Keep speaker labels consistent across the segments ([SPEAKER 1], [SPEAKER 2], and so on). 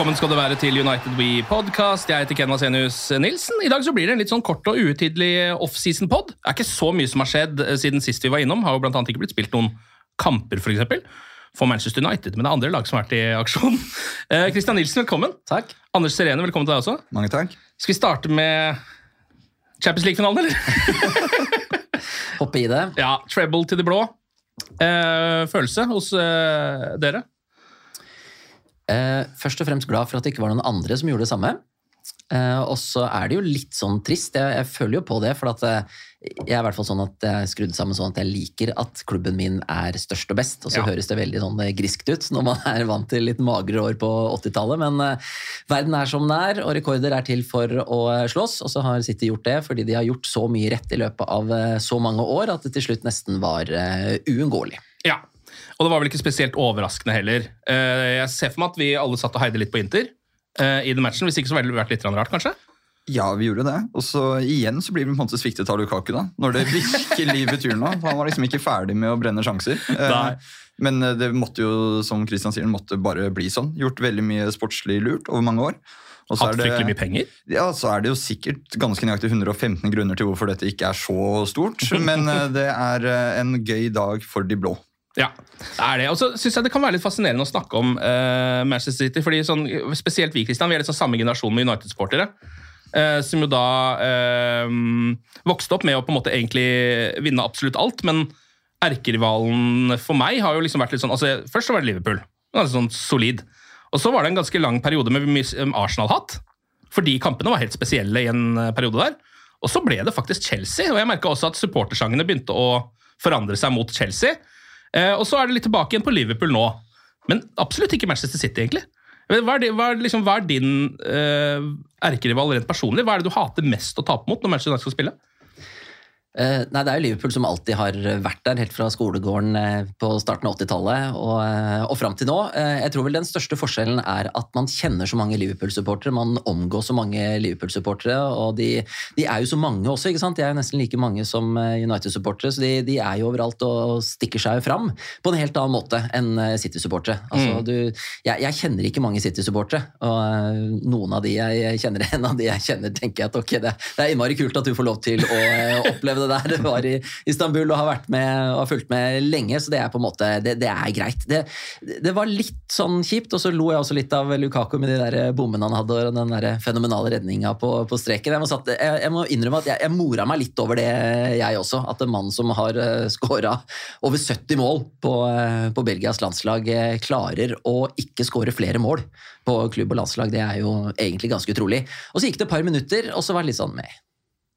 [SPEAKER 1] Velkommen skal du være til United We Podcast. Jeg heter Ken Vasenius Nilsen. I dag så blir det en litt sånn kort og uhøytidelig offseason-pod. Det er ikke så mye som har skjedd eh, siden sist vi var innom. Har jo blant annet ikke blitt spilt noen kamper, for eksempel, for Manchester United, men det er andre lag som har vært i aksjon. Eh, Christian Nilsen, velkommen.
[SPEAKER 2] Takk.
[SPEAKER 1] Anders Serene, velkommen til deg også.
[SPEAKER 2] Mange takk.
[SPEAKER 1] Skal vi starte med Champions League-finalen, eller?
[SPEAKER 2] Hoppe i det.
[SPEAKER 1] Ja, treble til de blå. Eh, følelse hos eh, dere?
[SPEAKER 2] Eh, først og fremst glad for at det ikke var noen andre som gjorde det samme. Eh, og så er det jo litt sånn trist. Jeg, jeg føler jo på det, for at eh, jeg er i hvert fall sånn at jeg er skrudd sammen sånn at jeg liker at klubben min er størst og best. Og så
[SPEAKER 1] Ja.
[SPEAKER 2] høres det veldig sånn eh, griskt ut når man er vant til litt magre år på 80-tallet. Men eh, verden er som den er, og rekorder er til for å slåss. Og så har City gjort det fordi de har gjort så mye rett i løpet av så mange år at det til slutt nesten var uunngåelig.
[SPEAKER 1] Ja. Og det var vel ikke spesielt overraskende heller. Eh, jeg ser for meg at vi alle satt og heide litt på Inter eh, i den matchen. Hvis ikke så ville det vært litt rart, kanskje?
[SPEAKER 3] Ja, vi gjorde det. Og så igjen så blir vi på en måte sviktet av Lukaku, da. Når det virkelig betyr noe. Han var liksom ikke ferdig med å brenne sjanser. Eh,
[SPEAKER 1] Nei.
[SPEAKER 3] Men det måtte jo, som Christian sier, måtte bare bli sånn. Gjort veldig mye sportslig lurt over mange år. Og så
[SPEAKER 1] Hatt fryktelig mye penger.
[SPEAKER 3] Ja, så er det jo sikkert ganske nøyaktig 115 grunner til hvorfor dette ikke er så stort. Men det er en gøy dag for de blå.
[SPEAKER 1] Ja, det er det. Og så synes jeg det kan være litt fascinerende å snakke om uh, Manchester City, fordi sånn, spesielt vi Christian, vi er litt sånn samme generasjon med United-sportere. Uh, som jo da uh, vokste opp med å på en måte egentlig vinne absolutt alt, men erkerivalen for meg har jo liksom vært litt sånn altså Først så var det Liverpool. Ganske sånn solid. Og så var det en ganske lang periode med Arsenal-hatt. Fordi kampene var helt spesielle i en eh, periode der. Og så ble det faktisk Chelsea, og jeg merka også at supportersangene begynte å forandre seg mot Chelsea. Eh, og så er det litt tilbake igjen på Liverpool nå. Men absolutt ikke Manchester City, egentlig. Hva er, det, hva er, liksom, hva er din uh, erkerival rent personlig? Hva er det du hater mest å tape mot når Manchester United skal spille?
[SPEAKER 2] Eh, nei, Det er jo Liverpool som alltid har vært der, helt fra skolegården uh, på starten av 80-tallet og, uh, og fram til nå. Jeg tror vel den største forskjellen er at man kjenner så mange Liverpool-supportere. Man omgås så mange Liverpool-supportere, og de, de er jo så mange også. ikke sant? De er jo nesten like mange som United-supportere, så de, de er jo overalt og stikker seg fram på en helt annen måte enn City-supportere. Altså,
[SPEAKER 1] Mm.
[SPEAKER 2] du, jeg, jeg kjenner ikke mange City-supportere, og noen av de jeg kjenner, en av de jeg kjenner, tenker jeg at ok, det, det er innmari kult at du får lov til å oppleve det der. Det var i Istanbul og har vært med og har fulgt med lenge, så det er på en måte, det, det er greit. Det, det var litt sånn kjipt, og så lo jeg også litt av Lukaku med de der bommene han hadde og den der fenomenale redninga på, på streken. Jeg må, satt, jeg, jeg må innrømme at jeg, jeg mora meg litt over det, jeg også. At en mann som har uh, skåra over 70 mål på, eh, på Belgias landslag, eh, klarer å ikke skåre flere mål på klubb og landslag. Det er jo egentlig ganske utrolig. Og så gikk det et par minutter, og så var det litt sånn med.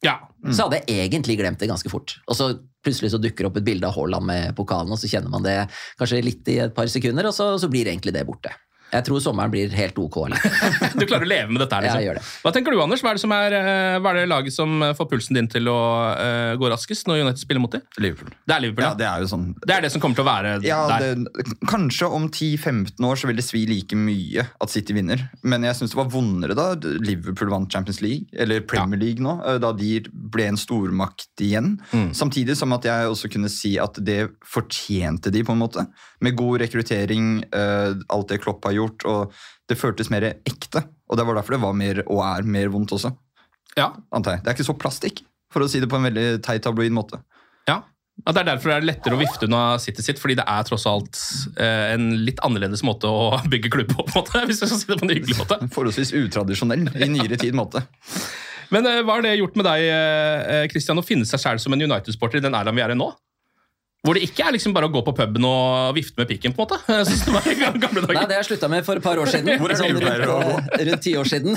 [SPEAKER 1] Ja.
[SPEAKER 2] Så hadde jeg egentlig glemt det ganske fort. Og så plutselig så dukker opp et bilde av Haaland med pokalen, og så kjenner man det kanskje litt i et par sekunder, og så, så blir egentlig det borte. Jeg tror sommeren blir helt ok. Eller?
[SPEAKER 1] Du klarer å leve med dette her, liksom.
[SPEAKER 2] Jeg gjør det.
[SPEAKER 1] Hva tenker du, Anders? Hva er, det som er, eh, hva er det laget som eh, får pulsen din til å uh, gå raskest når United spiller mot dem?
[SPEAKER 3] Liverpool.
[SPEAKER 1] Det er Liverpool,
[SPEAKER 3] Ja,
[SPEAKER 1] ja.
[SPEAKER 3] det er jo sånn
[SPEAKER 1] Det er det som kommer til å være
[SPEAKER 3] ja,
[SPEAKER 1] der.
[SPEAKER 3] det, Kanskje om 10-15 år så vil det svi like mye at City vinner. Men jeg syns det var vondere da Liverpool vant Champions League, eller Premier League nå, da de ble en stormakt igjen.
[SPEAKER 1] Mm.
[SPEAKER 3] Samtidig som at jeg også kunne si at det fortjente de, på en måte. Med god rekruttering, eh, alt det Klopp har gjort, og det føltes mer ekte. Og det var derfor det var mer, og er mer vondt også,
[SPEAKER 1] Ja.
[SPEAKER 3] antar jeg. Det er ikke så plastikk, for å si det på en veldig teit tabloid måte.
[SPEAKER 1] Ja. Ja, det er derfor det er lettere å vifte unna City sitt, fordi det er tross alt eh, en litt annerledes måte å bygge klubb på, på måte, hvis jeg skal si det på en hyggelig måte.
[SPEAKER 3] Forholdsvis utradisjonell i nyere tid måte.
[SPEAKER 1] Men eh, hva har det gjort med deg, eh, Christian, å finne seg selv som en United-sporter i den æraen vi er i nå? Hvor det ikke er liksom bare å gå på puben og vifte med pikken, på en måte. Jeg synes det var i gamle dager.
[SPEAKER 2] Nei, det har jeg slutta med for et par år siden.
[SPEAKER 3] Hvor er
[SPEAKER 2] sånn rundt, rundt ti år siden.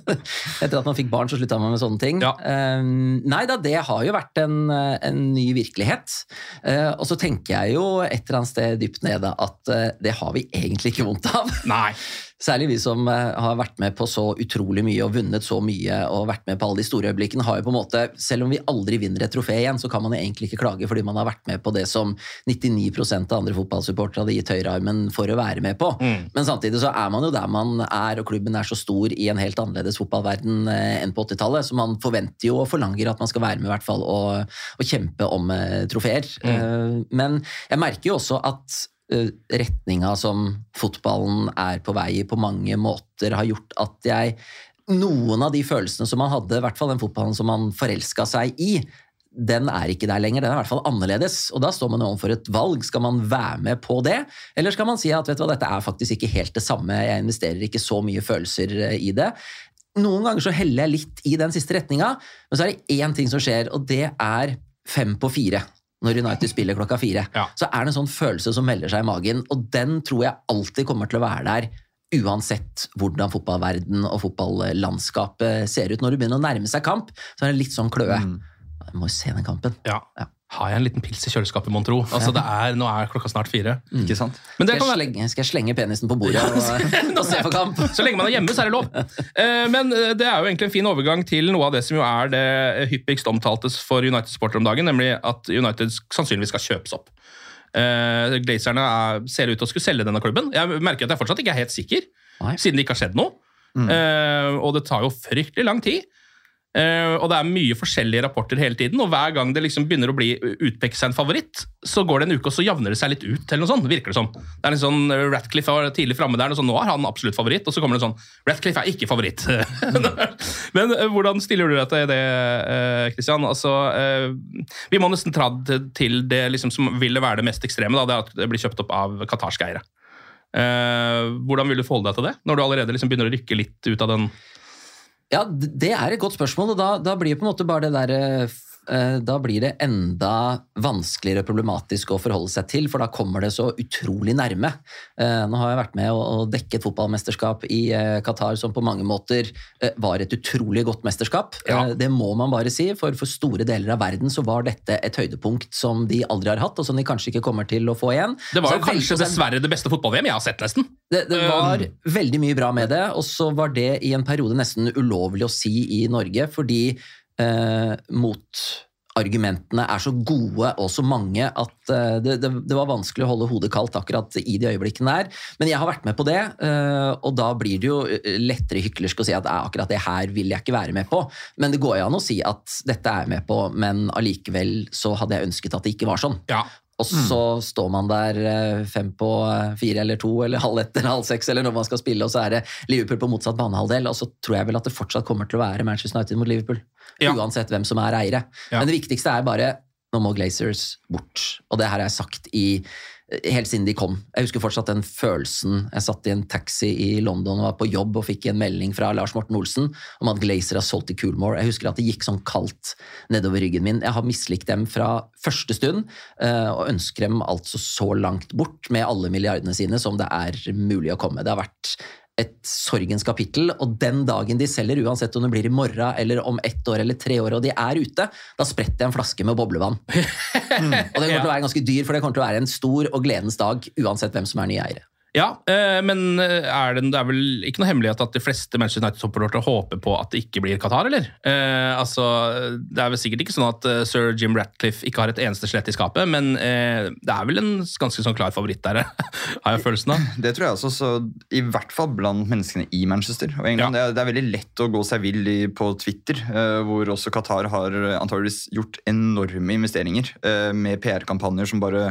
[SPEAKER 2] Etter at man fikk barn, så slutta man med sånne ting.
[SPEAKER 1] Ja.
[SPEAKER 2] Um, nei da, det har jo vært en, en ny virkelighet. Eh, og så tenker jeg jo et eller annet sted dypt nede at eh, det har vi egentlig ikke vondt av.
[SPEAKER 1] Nei.
[SPEAKER 2] Særlig vi som eh, har vært med på så utrolig mye og vunnet så mye og vært med på alle de store øyeblikkene, har jo på en måte, selv om vi aldri vinner et trofé igjen, så kan man jo egentlig ikke klage fordi man har vært med på det som 99% av andre fotballsupportere hadde gitt høyrearmen for å være med på.
[SPEAKER 1] Mm.
[SPEAKER 2] Men samtidig så er man jo der man er, og klubben er så stor i en helt annerledes fotballverden eh, enn på 80-tallet, så man forventer jo og forlanger at man skal være med i hvert fall og, og kjempe om eh, trofeer. Mm. men jeg merker jo også at retninga som fotballen er på vei i, på mange måter har gjort at jeg Noen av de følelsene som man hadde, i hvert fall den fotballen som man forelska seg i, den er ikke der lenger. Den er i hvert fall annerledes. Og da står man overfor et valg. Skal man være med på det, eller skal man si at vet du hva, dette er faktisk ikke helt det samme, jeg investerer ikke så mye følelser eh, i det. Noen ganger så heller jeg litt i den siste retninga, men så er det én ting som skjer, og det er fem på fire. Når United spiller klokka fire,
[SPEAKER 1] Ja.
[SPEAKER 2] så er det en sånn følelse som melder seg i magen, og den tror jeg alltid kommer til å være der. Uansett hvordan fotballverden og fotballandskapet ser ut. Når du begynner å nærme seg kamp, så er det litt sånn kløe. Jeg må jo se den kampen.
[SPEAKER 1] Ja.
[SPEAKER 2] Ja.
[SPEAKER 1] Har jeg en liten pils i kjøleskapet, mon tro? Altså, det er, nå er klokka snart fire.
[SPEAKER 3] Ikke sant?
[SPEAKER 1] Men det
[SPEAKER 2] Skal
[SPEAKER 1] kan
[SPEAKER 2] jeg, slenge, skal jeg slenge penisen på bordet og, og se på kamp?
[SPEAKER 1] Så lenge man er hjemme, så er det lov. Eh, Men eh, det er jo egentlig en fin overgang til noe av det som jo er det hyppigst omtaltes for United-sportere om dagen, nemlig at United sannsynligvis skal kjøpes opp. Eh, Glazerne er, ser ut til å skulle selge denne klubben. Jeg merker at jeg fortsatt ikke er helt sikker,
[SPEAKER 2] Nei.
[SPEAKER 1] siden det ikke har skjedd noe. Eh, og det tar jo fryktelig lang tid. Eh, og det er mye forskjellige rapporter hele tiden, og hver gang det liksom begynner å bli utpeke seg en favoritt, så går det en uke, og så javner det seg litt ut, eller noe sånt, virker det som. Det er en sånn eh, Ratcliffe var tidlig framme der, og sånn, nå er han absolutt favoritt, og så kommer det sånn Ratcliffe er ikke favoritt. Men uh, hvordan stiller du deg til det, eh, Christian? Altså, vi må nesten tra til det liksom, som ville være det mest ekstreme, da, det at det blir kjøpt opp av qatarske eiere. Hvordan vil du forholde deg til det, når du allerede liksom begynner å rykke litt ut av den
[SPEAKER 2] Ja, det er et godt spørsmål, og da, da blir på en måte bare det der f- eh, Da blir det enda vanskeligere og problematisk å forholde seg til, for da kommer det så utrolig nærme. Eh, Nå har jeg vært med og, dekke dekket fotballmesterskap i eh, Qatar, som på mange måter eh, var et utrolig godt mesterskap.
[SPEAKER 1] Ja.
[SPEAKER 2] Eh, Det må man bare si, for for store deler av verden så var dette et høydepunkt som de aldri har hatt, og som de kanskje ikke kommer til å få igjen.
[SPEAKER 1] Det var jo kanskje
[SPEAKER 2] veldig-
[SPEAKER 1] dessverre det beste fotball-VM jeg har sett, nesten.
[SPEAKER 2] det, det var veldig mye bra med det, og så var det i en periode nesten ulovlig å si i Norge, fordi eh, motargumentene er så gode og så mange at eh, det, det, det var vanskelig å holde hodet kaldt akkurat i de øyeblikkene der. Men jeg har vært med på det, eh, og da blir det jo eh, lettere hyklersk å si at "Eh, akkurat det her vil jeg ikke være med på. Men det går jo an å si at dette er jeg med på, men allikevel så hadde jeg ønsket at det ikke var sånn.
[SPEAKER 1] Ja.
[SPEAKER 2] Og så står man der eh, fem på eh, fire eller to, eller halv ett eller halv seks, eller når man skal spille, og så er det Liverpool på motsatt banehalvdel, og så tror jeg vel at det fortsatt kommer til å være Manchester United mot Liverpool.
[SPEAKER 1] Ja.
[SPEAKER 2] Uansett hvem som er eiere.
[SPEAKER 1] Ja.
[SPEAKER 2] Men det viktigste er bare nå må Glazers bort. Og det her har jeg sagt i helt siden de kom. Jeg husker fortsatt den følelsen. Jeg satt i en taxi i London og var på jobb og fikk en melding fra Lars Morten Olsen om at Glazer har solgt til Coolmore. Jeg husker at det gikk sånn kaldt nedover ryggen min. Jeg har mislikt dem fra første stund, eh, og ønsker dem altså så langt bort med alle milliardene sine som det er mulig å komme. Det har vært et sorgens kapittel, og den dagen de selger, uansett om det blir i morgen eller om ett år eller tre år, og de er ute, da spretter jeg en flaske med boblevann. Og det kommer til å være ganske dyr, for det kommer til å være en stor og gledens dag, uansett hvem som er nye eiere.
[SPEAKER 1] Ja, eh, men er det, det er vel ikke noe hemmelighet at de fleste Manchester United-supportere håper på at det ikke blir Qatar, eller? Eh, altså, Det er vel sikkert ikke sånn at eh, sir Jim Ratcliffe ikke har et eneste skjelett i skapet, men eh, det er vel en ganske sånn klar favoritt der, har jeg følelsen av.
[SPEAKER 3] Det tror jeg også, så I hvert fall blant menneskene i Manchester. og England. Det, er, det er veldig lett å gå seg vill på Twitter, eh, hvor også Qatar har antageligvis gjort enorme investeringer eh, med PR-kampanjer som bare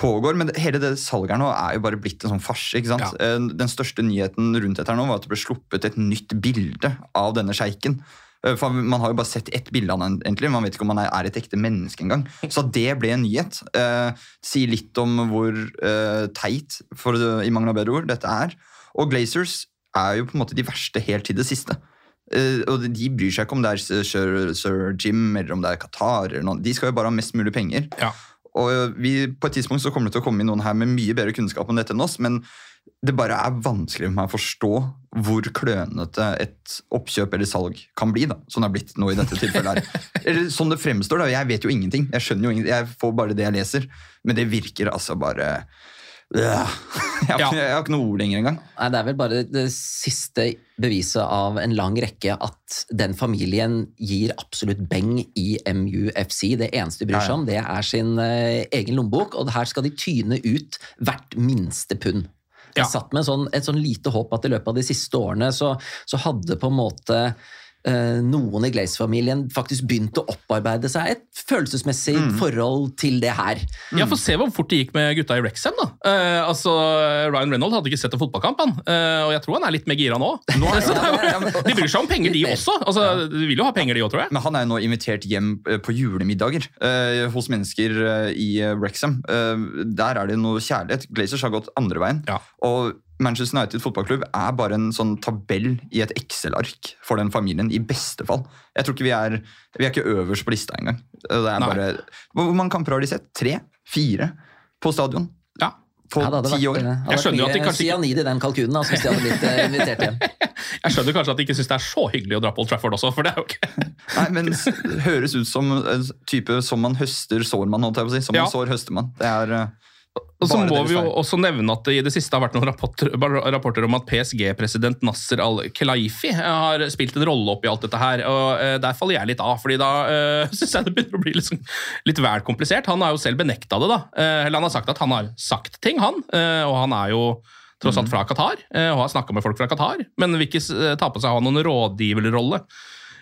[SPEAKER 3] pågår. Men hele det salget her nå er jo bare blitt en sånn farse. ikke sant? Ja. Den største nyheten rundt dette her nå var at det ble sluppet et nytt bilde av denne sjeiken. Eh, For Man har jo bare sett ett bilde av han, egentlig. Man vet ikke om han er, et ekte menneske engang. Så det ble en nyhet, eh, sier litt om hvor eh, teit, for, i mangel av bedre ord, dette er. Og Glazers er jo på en måte de verste helt til det siste. Eh, og De bryr seg ikke om det er sir, sir Jim eller om det er Qatar. eller noe. De skal jo bare ha mest mulig penger. Og vi, På et tidspunkt så kommer det til å komme inn noen her med mye bedre kunnskap om dette enn oss, men det bare er vanskelig for meg å forstå hvor klønete et oppkjøp eller salg kan bli. da, Som det har blitt nå i dette tilfellet. her. Eller Sånn det fremstår. da, Jeg vet jo ingenting. Jeg skjønner jo ingenting, jeg får bare det jeg leser. Men det virker altså bare. Jeg har, ikke, jeg har ikke noe ord lenger engang.
[SPEAKER 2] Nei, Det er vel bare det siste beviset av en lang rekke at den familien gir absolutt beng i MUFC. Det eneste de bryr seg om, det er sin eh, egen lommebok, og her skal de tyne ut hvert minste pund. Jeg satt med sånn, et sånn lite håp at i løpet av de siste årene så, så hadde på en måte noen i Glaze-familien faktisk begynte å opparbeide seg et følelsesmessig forhold til det her.
[SPEAKER 1] Ja, Få se hvor fort det gikk med gutta i Wrexham. da. Eh, altså, Ryan Reynolds hadde ikke sett en fotballkamp, han. Eh, og jeg tror han er litt mer gira nå. nå er, ja, ja, ja, de bryr seg om penger, de også. Altså, De vil jo ha penger, de òg, tror jeg.
[SPEAKER 3] Men han er jo nå invitert hjem eh, på julemiddager eh, hos mennesker eh, i Rexham. Eh, der er det noe kjærlighet. Glazers har gått andre veien. Og Manchester United fotballklubb er bare en sånn tabell i et Excel-ark for den familien, i beste fall. Jeg tror ikke Vi er Vi er ikke øverst på lista engang. Det er bare, hvor mange kamper har de sett? Tre? Fire? På stadion? Ja. På
[SPEAKER 2] Ja, ti år?
[SPEAKER 3] ti
[SPEAKER 2] vært,
[SPEAKER 3] år?
[SPEAKER 2] eh, hadde vært mye cyanid i den kalkunen altså, hvis de hadde blitt eh, invitert hjem.
[SPEAKER 1] Jeg skjønner kanskje at de ikke syns det er så hyggelig å dra på Old Trafford også, for det er jo ikke
[SPEAKER 3] Nei, men det høres ut som en type som man høster, sår man. holdt jeg på å si. Som
[SPEAKER 1] Ja.
[SPEAKER 3] man sår, høster man. Det er eh,
[SPEAKER 1] Og så må vi jo også nevne at det i det siste har vært noen rapporter, rapporter om at PSG-president Nasser al-Khelaifi har spilt en rolle oppi alt dette her. og eh, Der faller jeg litt av, fordi da uh, syns jeg det begynner å bli liksom, litt vel komplisert. Han har jo selv benekta det. da. Eh, eller han har sagt at han har sagt ting, han. eh, og han er jo tross alt fra Qatar eh, og har snakka med folk fra Qatar, men vil ikke eh, ta på seg å ha noen rådgiverrolle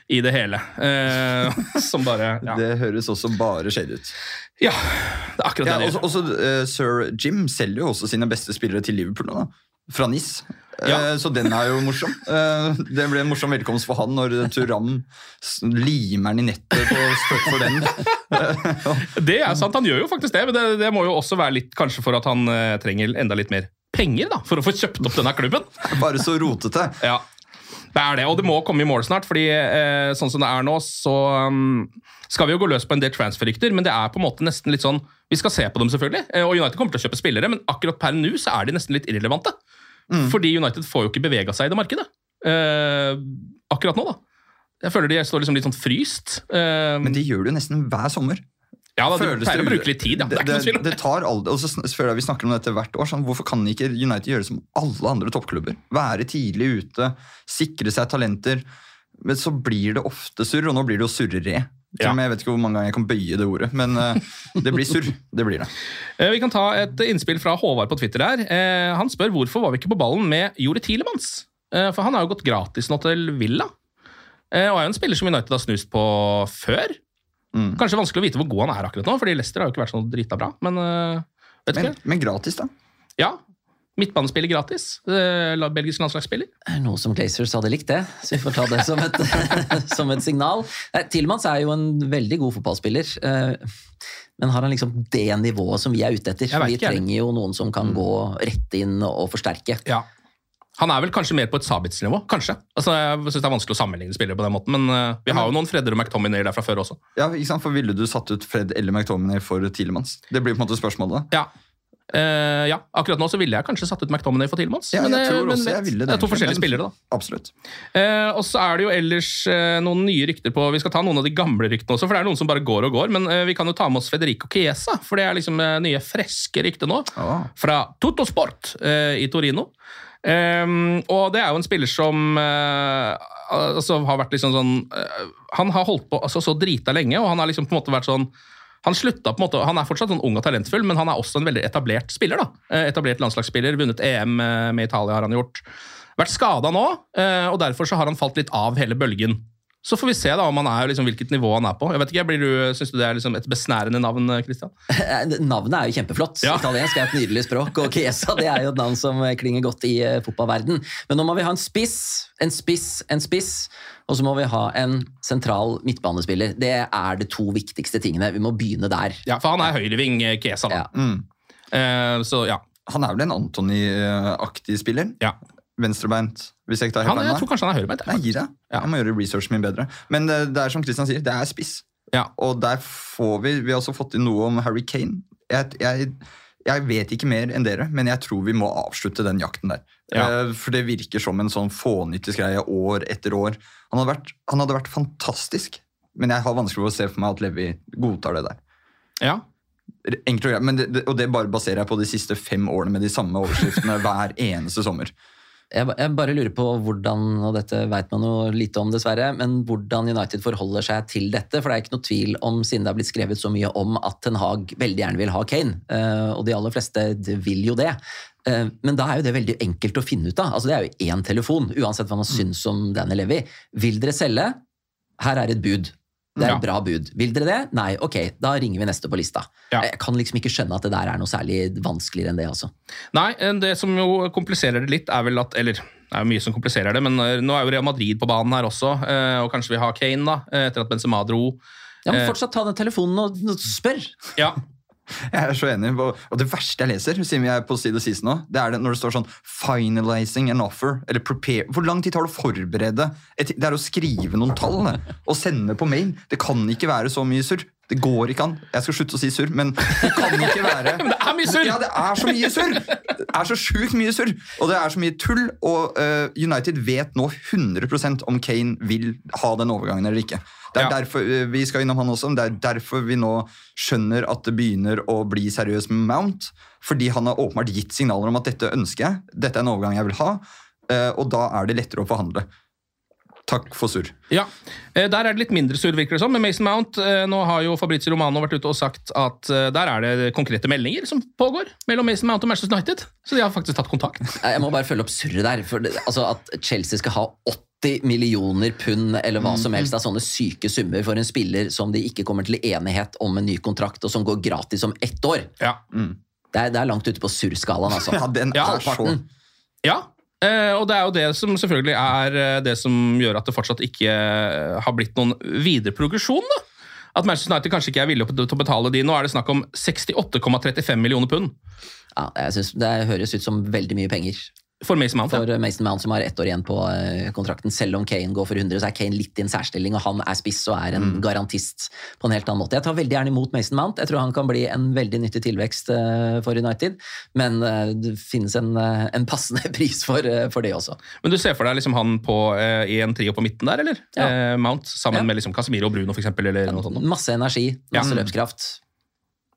[SPEAKER 1] i det hele. Eh, som bare ja.
[SPEAKER 3] Det høres også bare shady ut.
[SPEAKER 1] Ja, det er akkurat
[SPEAKER 3] Ja,
[SPEAKER 1] det. det
[SPEAKER 3] også, også, uh, Sir Jim selger jo også sine beste spillere til Liverpool nå. Fra NIS. Eh, så den er jo morsom. Eh, det ble en morsom velkomst for han når Turam limer den i nettet på støtt for den.
[SPEAKER 1] Det er sant, han gjør jo faktisk det, men det, det må jo også være litt kanskje for at han trenger enda litt mer penger da, for å få kjøpt opp denne klubben.
[SPEAKER 3] Bare så rotete.
[SPEAKER 1] Ja, det er det, og det må komme i mål snart, fordi eh, sånn som det er nå, så um, skal vi jo gå løs på en del transferrykter, men det er på en måte nesten litt sånn, vi skal se på dem selvfølgelig, eh, og United kommer til å kjøpe spillere, men akkurat per nå så er de nesten litt irrelevante. Fordi United får jo ikke bevega seg i det markedet. Eh, akkurat nå da. Jeg føler de står liksom litt sånn fryst. Eh,
[SPEAKER 3] Men de gjør det jo nesten hver sommer.
[SPEAKER 1] Ja, da,
[SPEAKER 3] Føles du
[SPEAKER 1] pleier å bruke litt tid, ja. Det
[SPEAKER 3] det, det tar aldri, og så føler jeg Vi snakker om dette hvert år. Sånn, hvorfor kan ikke United gjøre det som alle andre toppklubber? Være tidlig ute, sikre seg talenter. Men så blir det ofte surr, og nå blir det jo surrere. Ja. Jeg vet ikke hvor mange ganger jeg kan bøye det ordet, men eh, det blir surr. Det blir det.
[SPEAKER 1] Eh, Vi kan ta et innspill fra Håvard på Twitter her. Eh, Han spør hvorfor var vi ikke på ballen med Jore Tilemans? Eh, For han har jo gått gratis nå til Villa. Og er jo en spiller som United har snust på før.
[SPEAKER 3] Mm.
[SPEAKER 1] Kanskje vanskelig å vite hvor god han er akkurat nå, fordi Leicester har jo ikke vært så drita bra. Men eh, vet
[SPEAKER 3] Men,
[SPEAKER 1] ikke.
[SPEAKER 3] men gratis, da.
[SPEAKER 1] Ja. Midtbanespiller gratis. Eh, Belgisk landslagsspiller.
[SPEAKER 2] Er Noe som Glazers hadde likt det, så vi får ta det som et, som et signal. Tilmans er jo en veldig god fotballspiller, eh, men har han liksom det nivået som vi er ute etter? Vi
[SPEAKER 1] ikke,
[SPEAKER 2] trenger jo noen som kan gå rett inn og forsterke.
[SPEAKER 1] Ja. Han er vel kanskje mer på et Sabitz-nivå, kanskje. Altså, jeg synes Det er vanskelig å sammenligne spillere på den måten, men uh, vi har jo noen Fredder og McTominay der fra før også.
[SPEAKER 3] Ja, ikke sant? For Ville du satt ut Fred eller McTominay for Tilemans? Det blir på en måte spørsmålet.
[SPEAKER 1] Ja. Uh, ja, akkurat nå så ville jeg kanskje satt ut McTominay for Tilemanns.
[SPEAKER 3] Ja,
[SPEAKER 1] men,
[SPEAKER 3] jeg
[SPEAKER 1] eh,
[SPEAKER 3] tror
[SPEAKER 1] men
[SPEAKER 3] også
[SPEAKER 1] men,
[SPEAKER 3] jeg ville
[SPEAKER 1] det Det er to forskjellige spillere, da.
[SPEAKER 3] Absolutt.
[SPEAKER 1] Uh, og så er det jo ellers uh, noen nye rykter på Vi skal ta noen av de gamle ryktene også, for det er noen som bare går og går. Men vi kan jo ta med oss Federico Chiesa, for det er liksom nye, friske rykter nå.
[SPEAKER 3] Ah.
[SPEAKER 1] Fra Toto Sport eh, i Torino. Ehm, og det er jo en spiller som uh, altså har vært liksom sånn uh, Han har holdt på altså, så drita lenge, og han har liksom på en måte vært sånn han slutta på en måte, han er fortsatt sånn ung og talentfull, men han er også en veldig etablert spiller. da. Eh, Etablert landslagsspiller, vunnet EM med Italia har han gjort. Vært skada nå, og derfor så har han falt litt av hele bølgen. Så får vi se da om han er liksom, hvilket nivå han er på. Jeg vet ikke, blir du, Syns du det er liksom et besnærende navn, Christian?
[SPEAKER 2] Navnet er jo kjempeflott.
[SPEAKER 1] Ja.
[SPEAKER 2] Italiensk er et nydelig språk, og Chiesa det er jo et navn som klinger godt i eh, fotballverden. Men nå må vi ha en spiss, en spiss, en spiss, og så må vi ha en sentral midtbanespiller. Det er de to viktigste tingene. Vi må begynne der.
[SPEAKER 1] Ja, for han er høyreving, eh, Chiesa. da.
[SPEAKER 3] Mm.
[SPEAKER 1] Eh, så ja.
[SPEAKER 3] Han er vel en Antony-aktig spiller?
[SPEAKER 1] ja.
[SPEAKER 3] Venstrebeint, hvis jeg ikke tar
[SPEAKER 1] Han, jeg tror kanskje han er høyrebeint.
[SPEAKER 3] Nei, gi deg.
[SPEAKER 1] Ja.
[SPEAKER 3] Jeg må gjøre researchen min bedre. Men det, det er som Christian sier, det er spiss.
[SPEAKER 1] Ja.
[SPEAKER 3] Og der får vi Vi har også fått inn noe om Harry Kane. Jeg, jeg, jeg vet ikke mer enn dere, men jeg tror vi må avslutte den jakten der.
[SPEAKER 1] Ja.
[SPEAKER 3] Eh, For det virker som en sånn fånyttig greie år etter år. Han hadde, vært, han hadde vært fantastisk, men jeg har vanskelig for å se for meg at Levi godtar det der.
[SPEAKER 1] Ja.
[SPEAKER 3] Enkelt og greit, men det, det, Og det bare baserer jeg på de siste fem årene med de samme overskriftene hver eneste sommer.
[SPEAKER 2] Jeg, jeg bare lurer på hvordan, og dette vet man jo lite om dessverre, men hvordan United forholder seg til dette. For det er ikke noe tvil om, siden det har blitt skrevet så mye om at Ten Hag veldig gjerne vil ha Kane. eh, og de aller fleste vil jo det. Eh, men da er jo det veldig enkelt å finne ut av. Altså Det er jo én telefon, uansett hva man syns om Danny Levy. Vil dere selge? Her er et bud. Det er
[SPEAKER 1] Ja.
[SPEAKER 2] et bra bud. Vil dere det? Nei, ok, da ringer vi neste på lista.
[SPEAKER 1] Ja.
[SPEAKER 2] Jeg kan liksom ikke skjønne at det der er noe særlig vanskeligere enn det, altså.
[SPEAKER 1] Nei, eh, det som jo kompliserer det litt, er vel at Eller det er jo mye som kompliserer det, men eh, nå er jo Real Madrid på banen her også, eh, og kanskje vi har Kane, da, etter at Benzema dro.
[SPEAKER 2] Ja, men Fortsatt ta den telefonen og spør!
[SPEAKER 1] Ja,
[SPEAKER 3] Jeg er så enig. Og og det verste jeg leser, siden vi er på side sist nå, det er det når det står sånn 'finalizing an offer'. Eller 'prepare'. Hvor lang tid tar det å forberede? Et, det er å skrive noen tall det. og sende på mail. Det kan ikke være så mye surr. Det går ikke an. Jeg skal slutte å si surr, men det kan ikke være
[SPEAKER 1] Men det er mye surr!
[SPEAKER 3] Ja, det er så mye surr! Det er så sjukt mye surr! Og det er så mye tull. Og uh, United vet nå 100% om Kane vil ha den overgangen eller ikke. Det er
[SPEAKER 1] Ja.
[SPEAKER 3] derfor, eh, Vi skal innom han også, men det er derfor vi nå skjønner at det begynner å bli seriøst med Mount. Fordi han har åpenbart gitt signaler om at dette ønsker jeg. Dette er en overgang jeg vil ha. eh, Og da er det lettere å forhandle. Takk for surr.
[SPEAKER 1] Ja, eh, Der er det litt mindre surr, virker det som. Med Mason Mount nå har jo Fabrizio Romano vært ute og sagt at der er det konkrete meldinger som pågår mellom Mason Mount og Manchester United. Så de har faktisk tatt kontakt.
[SPEAKER 2] Jeg må bare følge opp surret der. For det, altså At Chelsea skal ha 80 millioner pund eller hva som helst av sånne syke summer for en spiller som de ikke kommer til enighet om en ny kontrakt, og som går gratis om ett år.
[SPEAKER 1] Ja.
[SPEAKER 2] Det er, det er langt ute på surrskalaen, altså.
[SPEAKER 3] Ja, den
[SPEAKER 1] Ja,
[SPEAKER 3] er så
[SPEAKER 2] Halvparten.
[SPEAKER 1] Ja, eh, og det er jo det som selvfølgelig er eh, det som gjør at det fortsatt ikke eh, har blitt noen videre progresjon. da. At Manchester United kanskje ikke er villig til å betale de. Nå er det snakk om 68,35 millioner pund
[SPEAKER 2] Ja, jeg synes Det høres ut som veldig mye penger
[SPEAKER 1] for Mason Mount.
[SPEAKER 2] for Mason Mount, som har ett år igjen på eh, kontrakten. Selv om Kane går for 100, så er Kane litt i en særstilling, og han er spiss og er en garantist på en helt annen måte. Jeg tar veldig gjerne imot Mason Mount. Jeg tror han kan bli en veldig nyttig tilvekst eh, for United, men eh, det finnes en, en passende pris for, for det også.
[SPEAKER 1] Men du ser for deg liksom han på, i en trio på midten der, eller?
[SPEAKER 2] Ja.
[SPEAKER 1] Mount sammen
[SPEAKER 2] Ja.
[SPEAKER 1] med liksom Casemiro og Bruno, for eksempel, eller noe sånt.
[SPEAKER 2] Masse energi,
[SPEAKER 1] Ja.
[SPEAKER 2] masse løpskraft.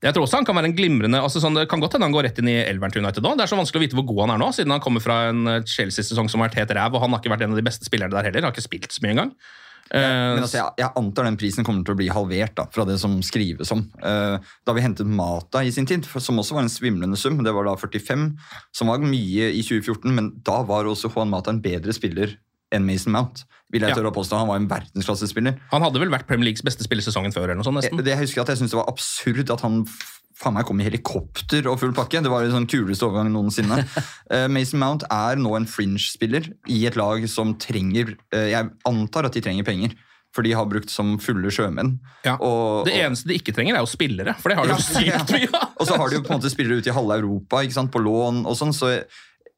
[SPEAKER 1] Jeg tror også han kan være en glimrende altså sånn, Det kan godt hende han går rett inn i elveren til United nå. Det er så vanskelig å vite hvor god han er nå, siden han kommer fra en eh, Chelsea-sesong som har vært helt ræv, og han har ikke vært en av de beste spillerne der heller. Han Har ikke spilt så mye engang. Eh,
[SPEAKER 3] Men altså, jeg, jeg antar den prisen kommer til å bli halvert da, fra det som skrives om. Uh, da vi hentet Mata i sin tid, som også var en svimlende sum, det var da 45, som var mye i 2014, men da var også Juan Mata en bedre spiller enn Mason Mount. Vil jeg
[SPEAKER 1] Ja.
[SPEAKER 3] tørre å påstå. Han var en verdensklassespiller.
[SPEAKER 1] han hadde vel vært Premier Leagues beste spillesesongen før, eller noe sånt, nesten.
[SPEAKER 3] Det jeg husker at jeg syntes det var absurd at han faen meg kom i helikopter og full pakke. Det var den sånn kuleste overgang noensinne. uh, Mason Mount er nå en fringe-spiller i et lag som trenger uh, Jeg antar at de trenger penger, for de har brukt som fulle sjømenn.
[SPEAKER 1] Ja.
[SPEAKER 3] Og,
[SPEAKER 1] Det eneste de ikke trenger, er jo spillere, for det har de jo sykt mye.
[SPEAKER 3] Og så har de jo på en måte spillere ute i halve Europa ikke sant, på lån og sånn, så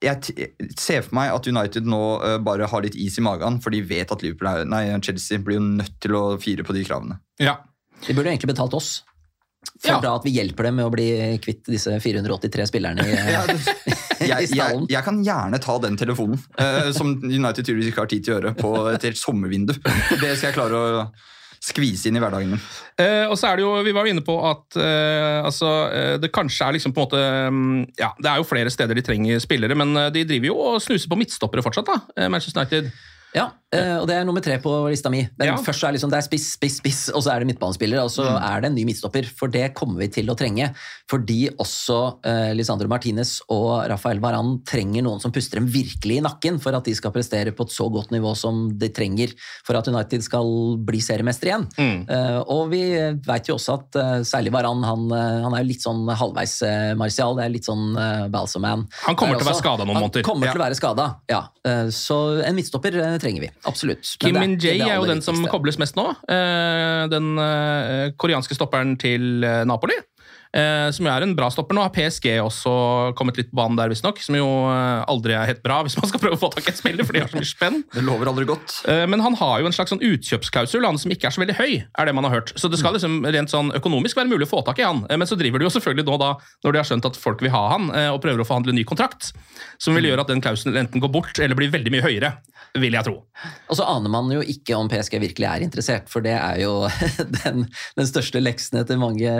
[SPEAKER 3] jeg ser for meg at United nå eh, bare har litt is i magen, for de vet at Liverpool er, nei, Chelsea blir jo nødt til å fire på de kravene.
[SPEAKER 1] Ja.
[SPEAKER 2] De burde egentlig betalt oss. For
[SPEAKER 1] Ja.
[SPEAKER 2] da at vi hjelper dem med å bli kvitt disse 483 spillerne i,
[SPEAKER 3] Ja, det-
[SPEAKER 2] i
[SPEAKER 3] jeg, jeg, jeg kan gjerne ta den telefonen, uh, som United tydeligvis ikke har tid til å gjøre, på et helt sommervindu. Det skal jeg klare å skvise inn i hverdagen min.
[SPEAKER 1] Eh, og så er det jo, Vi var jo inne på at eh, altså, eh, det kanskje er liksom på en måte mm, ja, Det er jo flere steder de trenger spillere, men eh, de driver jo og snuser på midtstoppere fortsatt, da, eh, Manchester United.
[SPEAKER 2] Ja, eh, og det er nummer tre på lista mi. Den
[SPEAKER 1] Ja.
[SPEAKER 2] første er liksom, det er spiss, spiss, spiss, og så er det midtbanespiller, og så er det en ny midtstopper. For det kommer vi til å trenge. Fordi også eh, Lisandro Martinez og Rafael Varan trenger noen som puster dem virkelig i nakken for at de skal prestere på et så godt nivå som de trenger for at United skal bli seriemester igjen. Eh, og vi vet jo også at eh, særlig Varan, han, eh, han er jo litt sånn halvveis eh, Martial. Det er litt sånn uh, Balsaman.
[SPEAKER 1] Han kommer
[SPEAKER 2] Der
[SPEAKER 1] til å være skada noen
[SPEAKER 2] han kommer
[SPEAKER 1] Ja.
[SPEAKER 2] til å være skada, ja. Eh, så en midtstopper eh, trenger vi. Absolutt.
[SPEAKER 1] Kim Min
[SPEAKER 2] ikke
[SPEAKER 1] Jae er jo den som kobles mest nå. Eh, Den eh, koreanske stopperen til eh, Napoli. Eh, Som jo er en bra stopper. Nå har PSG også kommet litt på banen der, visstnok. Som jo eh, aldri er helt bra hvis man skal prøve å få tak i et spiller, for de har så mye spenn.
[SPEAKER 3] Det lover aldri godt.
[SPEAKER 1] Eh, Men han har jo en slags sånn utkjøpsklausul han som ikke er så veldig høy, er det man har hørt. Så det skal liksom rent sånn økonomisk være mulig å få tak i han. Eh, Men så driver de jo selvfølgelig nå da, når de har skjønt at folk vil ha han, eh, og prøver å forhandle ny kontrakt, som vil gjøre at den klausulen enten går bort eller blir veldig mye høyere, vil jeg tro.
[SPEAKER 2] Og så aner man jo ikke om PSG virkelig er interessert, for det er jo den, den største leksen etter mange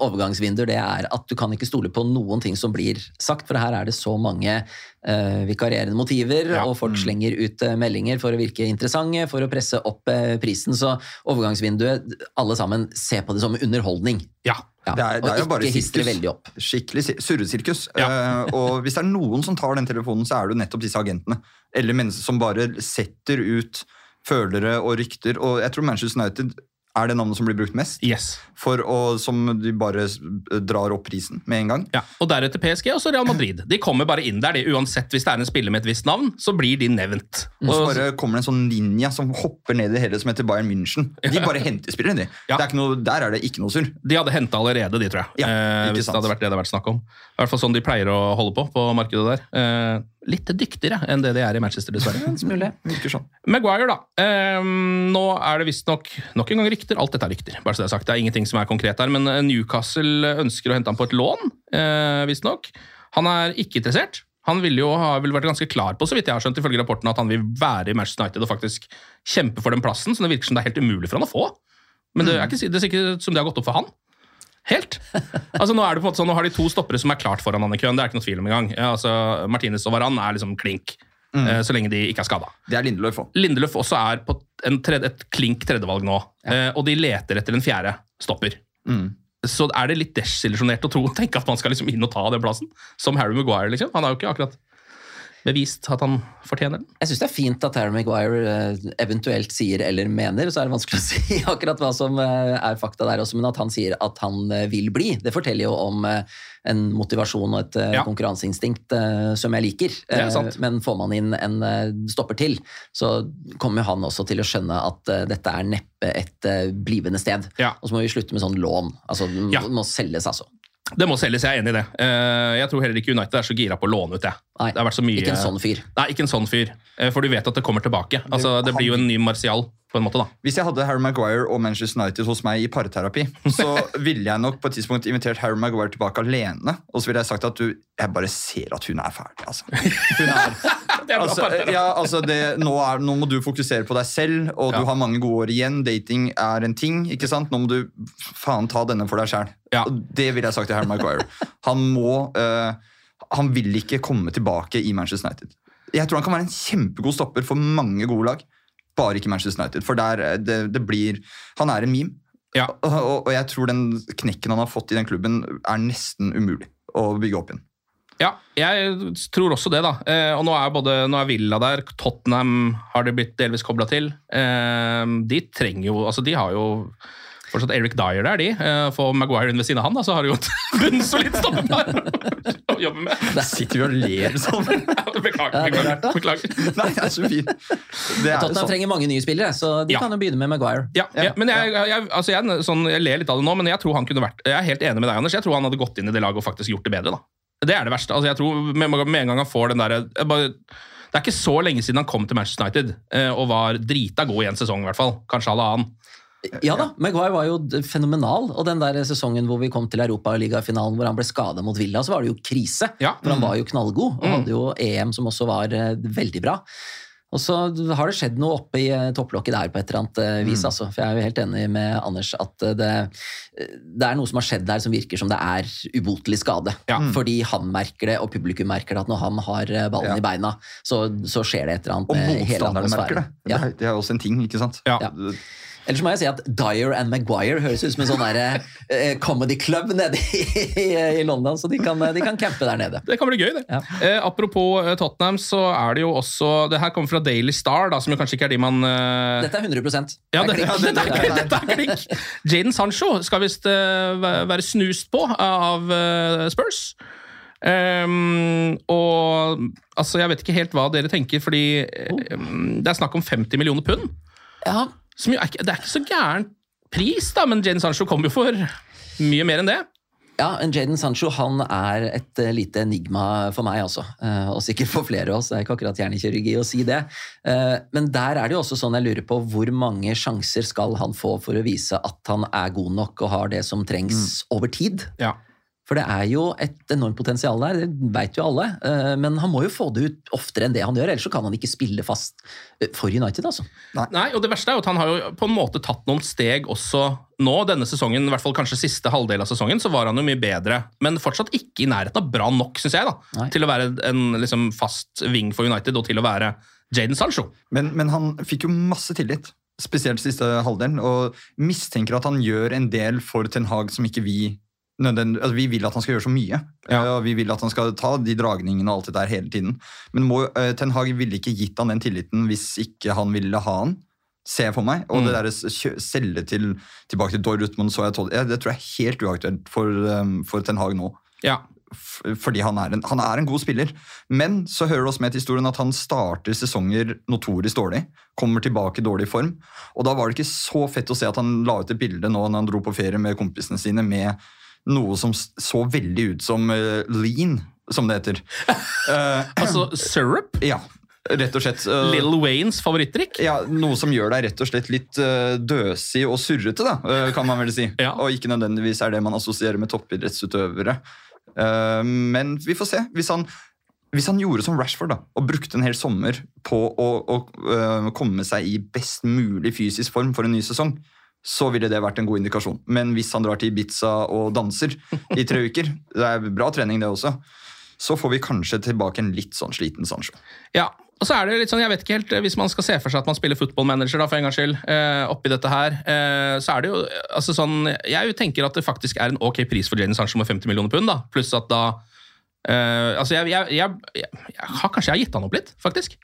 [SPEAKER 2] overgangsvinduer, det er at du kan ikke stole på noen ting som blir sagt, for her er det så mange uh, vikarierende motiver,
[SPEAKER 1] Ja.
[SPEAKER 2] og folk slenger ut uh, meldinger for å virke interessante, for å presse opp uh, prisen, så overgangsvinduet, alle sammen, se på det som underholdning.
[SPEAKER 1] Ja.
[SPEAKER 2] Ja,
[SPEAKER 3] Det er, det er jo
[SPEAKER 2] og
[SPEAKER 3] bare
[SPEAKER 2] ikke veldig opp.
[SPEAKER 3] Skikkelig surresirkus. surresirkus. uh, og hvis det er noen som tar den telefonen, så er det jo nettopp disse agentene. Eller mennesker som bare setter ut følere og rykter. Og jeg tror Manchester United er det navnet som blir brukt mest.
[SPEAKER 1] Yes.
[SPEAKER 3] For å, som de bare drar opp prisen med en gang.
[SPEAKER 1] Ja, og deretter PSG og så Real Madrid. De kommer bare inn der. De, uansett hvis det er en spiller med et visst navn, så blir de nevnt.
[SPEAKER 3] Og så bare kommer det en sånn ninja som hopper ned i det hele, som heter Bayern München. De bare henter spillere, de.
[SPEAKER 1] Ja.
[SPEAKER 3] Det er ikke noe, der er det ikke noe surr.
[SPEAKER 1] De hadde henta allerede, de, tror jeg.
[SPEAKER 3] Ja,
[SPEAKER 1] eh, hvis det hadde vært det det hadde vært snakk om. I hvert fall sånn de pleier å holde på på markedet der. Eh, litt dyktigere enn det de er i Manchester, dessverre.
[SPEAKER 3] Virker sånn.
[SPEAKER 1] Maguire, da. Eh, nå er det visstnok nok en gang rykter. Alt dette er rykter. bare så Det er sagt. Det er ingenting som er konkret her, men eh, Newcastle ønsker å hente ham på et lån, eh, visstnok. Han er ikke interessert. Han ville jo ha vel vært ganske klar på, så vidt jeg har skjønt, ifølge rapporten, at han vil være i Manchester United og faktisk kjempe for den plassen, så det virker som det er helt umulig for han å få. Men det er ikke, det er ikke som det har gått opp for han. Helt. Altså Nå er det på en måte sånn, nå har de to stoppere som er klart foran han i køen. Det er ikke noe tvil om engang. Ja, altså, Martinez og Varan er liksom klink, Mm. så lenge de ikke er skada.
[SPEAKER 3] Det er Lindeløf òg.
[SPEAKER 1] Lindeløf også er på en tredje, et klink tredjevalg nå, Ja. og de leter etter en fjerde stopper.
[SPEAKER 3] Mm.
[SPEAKER 1] Så er det litt desillusjonert å tro tenke at man skal liksom inn og ta den plassen. Som Harry Maguire, liksom. Han har jo ikke akkurat bevist at han fortjener den.
[SPEAKER 2] Jeg syns det er fint at Harry Maguire eh, eventuelt sier eller mener, så er det vanskelig å si akkurat hva som eh, er fakta der også, men at han sier at han eh, vil bli, det forteller jo om en motivasjon og et
[SPEAKER 1] Ja.
[SPEAKER 2] konkurranseinstinkt som jeg liker. Men får man inn en stopper til, så kommer han også til å skjønne at dette er neppe et blivende sted.
[SPEAKER 1] Ja.
[SPEAKER 2] Og så må vi slutte med sånn lån. Altså, det
[SPEAKER 1] Ja.
[SPEAKER 2] må selges, altså.
[SPEAKER 1] Det må selges, jeg er enig i det. Eh, Jeg tror heller ikke United er så gira på å låne ut det.
[SPEAKER 2] Nei,
[SPEAKER 1] Det har vært så mye
[SPEAKER 2] ikke en sånn fyr.
[SPEAKER 1] Nei, ikke en sånn fyr. Eh, For du vet at det kommer tilbake. Altså, Det blir jo en ny Martial, på en måte, da.
[SPEAKER 3] Hvis jeg hadde Harry Maguire og Manchester United hos meg i parterapi, så ville jeg nok på et tidspunkt invitert Harry Maguire tilbake alene. Og så ville jeg sagt at du Jeg bare ser at hun er ferdig, altså. Hun er, altså, ja, altså det, nå, er, nå må du fokusere på deg selv, og
[SPEAKER 1] Ja.
[SPEAKER 3] du har mange gode år igjen. Dating er en ting, ikke sant? Nå må du faen ta denne for deg sjæl.
[SPEAKER 1] Ja.
[SPEAKER 3] Det ville jeg sagt til Harry Maguire. Han må uh, Han vil ikke komme tilbake i Manchester United. Jeg tror han kan være en kjempegod stopper for mange gode lag, bare ikke Manchester United. For der, eh, det, det blir Han er en meme.
[SPEAKER 1] Ja.
[SPEAKER 3] Og, og, og jeg tror den knekken han har fått i den klubben, er nesten umulig å bygge opp igjen.
[SPEAKER 1] Ja, jeg tror også det, da. Eh, og nå er både nå er Villa der, Tottenham har det blitt delvis kobla til. Eh, de trenger jo Altså, de har jo fortsatt Eric Dyer der, de. får Få Maguire inn ved siden av han, da, så har de jo et bunnsolid stoppepar å jobbe med.
[SPEAKER 3] Der sitter vi og ler sånn.
[SPEAKER 1] Beklager.
[SPEAKER 2] Er
[SPEAKER 1] beklager, beklager.
[SPEAKER 3] Nei, det er så fint. Det er
[SPEAKER 2] Tottenham
[SPEAKER 3] sånn.
[SPEAKER 2] trenger mange nye spillere, så de
[SPEAKER 1] Ja.
[SPEAKER 2] kan jo begynne med Maguire.
[SPEAKER 1] Ja, ja, men jeg, jeg, altså jeg, sånn, jeg ler litt av det nå, men jeg tror han kunne vært Jeg er helt enig med deg, Anders. Jeg tror han hadde gått inn i det laget og faktisk gjort det bedre. da. Det er det verste. Altså, jeg tror Med, med en gang han får den der, jeg bare, Det er ikke så lenge siden han kom til Manchester United eh, og var drita god i en sesong, i hvert fall. Kanskje halvannen.
[SPEAKER 2] Ja da, Maguire var jo fenomenal. Og den der sesongen hvor vi kom til Europaligafinalen hvor han ble skada mot Villa, så var det jo krise.
[SPEAKER 1] Ja.
[SPEAKER 2] For han var jo knallgod, og
[SPEAKER 1] Mm.
[SPEAKER 2] hadde jo EM som også var eh, veldig bra. Og så har det skjedd noe oppe i eh, topplokket der på et eller annet eh, vis.
[SPEAKER 3] Mm.
[SPEAKER 2] Altså. For jeg er jo helt enig med Anders at det, det er noe som har skjedd der som virker som det er ubotelig skade.
[SPEAKER 1] Ja.
[SPEAKER 2] Fordi han merker det, og publikum merker det, at når han har ballen
[SPEAKER 3] Ja.
[SPEAKER 2] i beina, så, så skjer det et eller annet
[SPEAKER 3] Og motstanderne merker det.
[SPEAKER 2] Ja.
[SPEAKER 3] Det, er, det er også en ting, ikke sant?
[SPEAKER 1] Ja.
[SPEAKER 2] Ja. Ellers må jeg si at Dyer and Maguire høres ut som en sånn der, eh, comedy club nede i, i, London, så de kan, de kan campe der nede.
[SPEAKER 1] Det kan bli gøy, det.
[SPEAKER 2] Ja.
[SPEAKER 1] Eh, apropos eh, Tottenham, så er det jo også Det her kommer fra Daily Star, da, som jo kanskje ikke er de man eh,
[SPEAKER 2] Dette er 100%
[SPEAKER 1] ja,
[SPEAKER 2] Det er
[SPEAKER 1] dette, klink, dette er klink! Jaden Sancho skal visst eh, være snust på av eh, Spurs. Um, og altså, jeg vet ikke helt hva dere tenker, fordi um, det er snakk om 50 millioner pund.
[SPEAKER 2] Ja,
[SPEAKER 1] Som jo er ikke, det er ikke så gæren pris, da, men Jaden Sancho kommer jo for mye mer enn det.
[SPEAKER 2] Ja, en Jaden Sancho han er et eh, lite enigma for meg, altså. Eh, og sikkert for flere av oss. Det er ikke akkurat hjernekirurgi å si det. Eh, men der er det jo også sånn jeg lurer på hvor mange sjanser skal han få for å vise at han er god nok og har det som trengs over tid?
[SPEAKER 1] Ja.
[SPEAKER 2] For det er jo et enormt potensial der, det veit jo alle. eh, Men han må jo få det ut oftere enn det han gjør, ellers så kan han ikke spille fast eh, for United, altså.
[SPEAKER 1] Nei, og det verste er jo at han har jo på en måte tatt noen steg også nå, denne sesongen, i hvert fall kanskje siste halvdel av sesongen, så var han jo mye bedre, men fortsatt ikke i nærheten av bra nok, syns jeg, da,
[SPEAKER 2] Nei.
[SPEAKER 1] til å være en liksom, fast wing for United og til å være Jaden Sancho.
[SPEAKER 3] Men, men han fikk jo masse tillit, spesielt siste halvdelen, og mistenker at han gjør en del for Ten Hag som ikke vi altså Vi vil at han skal gjøre så mye.
[SPEAKER 1] Ja.
[SPEAKER 3] og Vi vil at han skal ta de dragningene og alt det der hele tiden. Men må, uh, Ten Hag ville ikke gitt han den tilliten hvis ikke han ville ha han. Ser jeg for meg. Og
[SPEAKER 1] Mm.
[SPEAKER 3] det der s- selge til, tilbake til Dortmund så jeg tål, ja, Det tror jeg er helt uaktuelt for, um, for Ten Hag nå.
[SPEAKER 1] Ja,
[SPEAKER 3] Fordi han er, en, han er en god spiller. Men så hører det også med til historien at han starter sesonger notorisk dårlig. Kommer tilbake i dårlig form. Og da var det ikke så fett å se at han la ut et bilde nå når han dro på ferie med kompisene sine med noe som så veldig ut som eh, lean, som det heter. Eh,
[SPEAKER 1] altså syrup,
[SPEAKER 3] ja, rett og slett. Uh,
[SPEAKER 1] Lil Waynes favorittdrikk.
[SPEAKER 3] ja, Noe som gjør deg rett og slett litt uh, døsig og surrete, da, uh, kan man vel si.
[SPEAKER 1] Ja.
[SPEAKER 3] Og ikke nødvendigvis er det man assosierer med toppidrettsutøvere. Uh, men vi får se. Hvis han, hvis han gjorde som Rashford da, og brukte en hel sommer på å, å eh, komme seg i best mulig fysisk form for en ny sesong, så ville det vært en god indikasjon. Men hvis han drar til Ibiza og danser i tre uker, det er bra trening det også, så får vi kanskje tilbake en litt sånn sliten Sancho.
[SPEAKER 1] Ja, og så er det litt sånn, jeg vet ikke helt, Hvis man skal se for seg at man spiller footballmanager for en gangs skyld, eh, oppi dette her, eh, så er det jo altså sånn Jeg tenker at det faktisk er en ok pris for Jadon Sancho med 50 millioner pund, da, pluss at da eh, altså jeg, jeg, jeg, jeg, jeg har Kanskje jeg har gitt han opp litt, faktisk.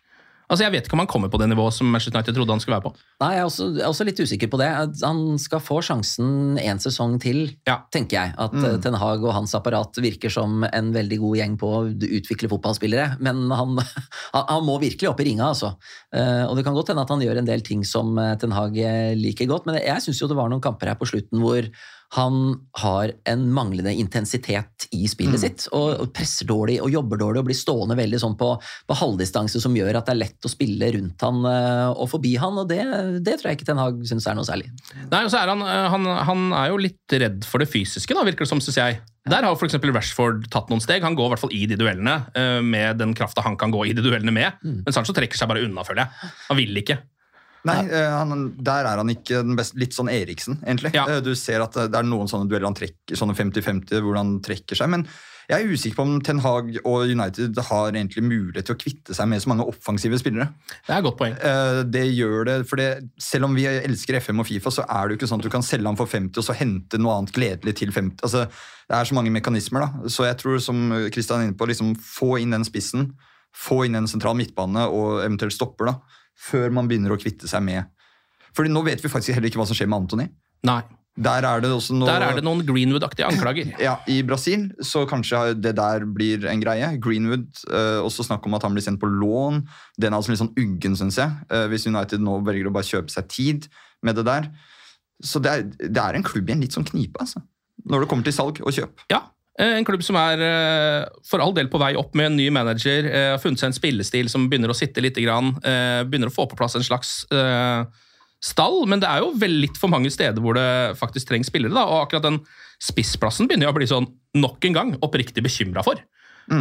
[SPEAKER 1] Altså Jeg vet ikke om han kommer på det nivået som Manchester United trodde han skulle være på.
[SPEAKER 2] Nei, jeg er også, jeg er også litt usikker på det. Han skal få sjansen en sesong til,
[SPEAKER 1] Ja.
[SPEAKER 2] tenker jeg. At mm. Ten Hag og hans apparat virker som en veldig god gjeng på å utvikle fotballspillere. Men han, han, han må virkelig opp i ringa, altså. Eh, og det kan godt hende at han gjør en del ting som eh, Ten Hag eh, liker godt, men jeg syns jo det var noen kamper her på slutten hvor han har en manglende intensitet i spillet sitt. Og presser dårlig og jobber dårlig og blir stående veldig sånn på, på halvdistanse som gjør at det er lett å spille rundt han eh, og forbi han, og det, det tror jeg ikke Ten Hag syns er noe særlig.
[SPEAKER 1] Nei, og så er han, eh, han, han er jo litt redd for det fysiske, da, virker det som, syns jeg. Der har f.eks. Rashford tatt noen steg. Han går i hvert fall i de duellene eh, med den krafta han kan gå i de duellene med. Men Sancho trekker seg bare unna, føler jeg. Han vil ikke.
[SPEAKER 3] Nei, eh, han, der er han ikke den beste. Litt sånn Eriksen, egentlig.
[SPEAKER 1] Ja.
[SPEAKER 3] Eh, Du ser at det er noen sånne dueller han trekker, sånne 50-50 hvor han trekker seg. Men jeg er usikker på om Ten Hag og United har egentlig mulighet til å kvitte seg med så mange offensive spillere.
[SPEAKER 1] Det er et godt poeng.
[SPEAKER 3] Eh, Det gjør det, for det, Selv om vi elsker FM og Fifa, så er det jo ikke sånn at du kan selge ham for 50 og så hente noe annet gledelig til 50. Altså, det er så mange mekanismer. da. Så jeg tror, som Kristian er inne på, liksom få inn den spissen, få inn en sentral midtbane og eventuelt stopper, da, før man begynner å kvitte seg med Fordi nå vet vi faktisk heller ikke hva som skjer med Antony. Der er det også noe
[SPEAKER 1] Der er det noen Greenwood-aktige anklager.
[SPEAKER 3] ja, I Brasil så kanskje det der blir en greie. Greenwood, eh, også snakk om at han blir sendt på lån. Den er altså litt sånn uggen, syns jeg. eh, hvis United nå velger å bare kjøpe seg tid med det der. Så det er, det er en klubb i en litt sånn knipe, altså. Når det kommer til salg og kjøp.
[SPEAKER 1] Ja, en klubb som er eh, for all del på vei opp med en ny manager. eh, Har funnet seg en spillestil som begynner å sitte litt. Grann, eh, begynner å få på plass en slags eh, stall, men det er jo vel litt for mange steder hvor det faktisk trengs spillere. da, og akkurat den spissplassen begynner jeg å bli sånn nok en gang oppriktig bekymra for.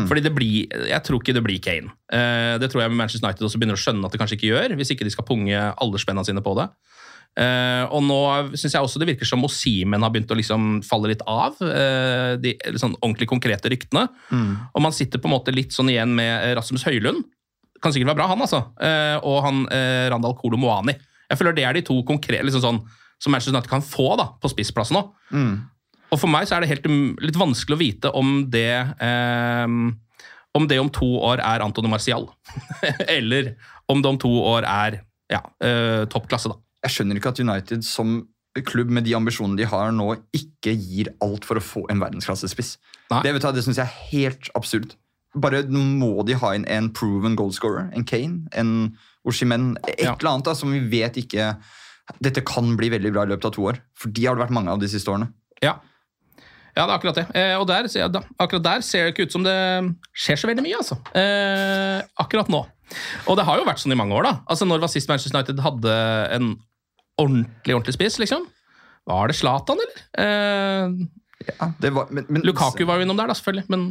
[SPEAKER 1] Fordi det blir, Jeg tror ikke det blir Kane. Eh, det tror jeg Manchester United også begynner å skjønne at det kanskje ikke gjør, hvis ikke de skal punge alle spennene sine på det. Eh, og nå syns jeg også det virker som Osimen har begynt å liksom falle litt av. Uh, de sånn ordentlig konkrete ryktene. Og man sitter på en måte litt sånn igjen med Rasmus Høylund. Kan sikkert være bra, han, altså. Uh, og han eh, Randal Kolo Moani. Jeg føler det er de to konkrete liksom sånn, som Manchester United kan få da, på spissplassen nå. Og for meg så er det helt um, litt vanskelig å vite om det eh, om det om to år er Antony Marcial. Eller om det om to år er ja, eh, topp klasse, da.
[SPEAKER 3] Jeg skjønner ikke at United som klubb med de ambisjonene de har nå, ikke gir alt for å få en verdensklassespiss.
[SPEAKER 1] Nei.
[SPEAKER 3] Det, vet du, det syns jeg er helt absurd. Bare må de ha inn en proven goalscorer, en Kane, en Oshimen, et
[SPEAKER 1] Ja.
[SPEAKER 3] eller annet da, som vi vet ikke Dette kan bli veldig bra i løpet av to år. For de har det vært mange av de siste årene.
[SPEAKER 1] Ja. Ja, det er akkurat det. Eh, og der, ja, da, akkurat der ser det ikke ut som det skjer så veldig mye, altså. Eh, akkurat nå. Og det har jo vært sånn i mange år, da. Altså, Når var sist Manchester United hadde en ordentlig ordentlig spiss, liksom? Var det Zlatan, eller? Eh,
[SPEAKER 3] Ja, det var, men, men,
[SPEAKER 1] Lukaku var jo innom der, da, selvfølgelig. Men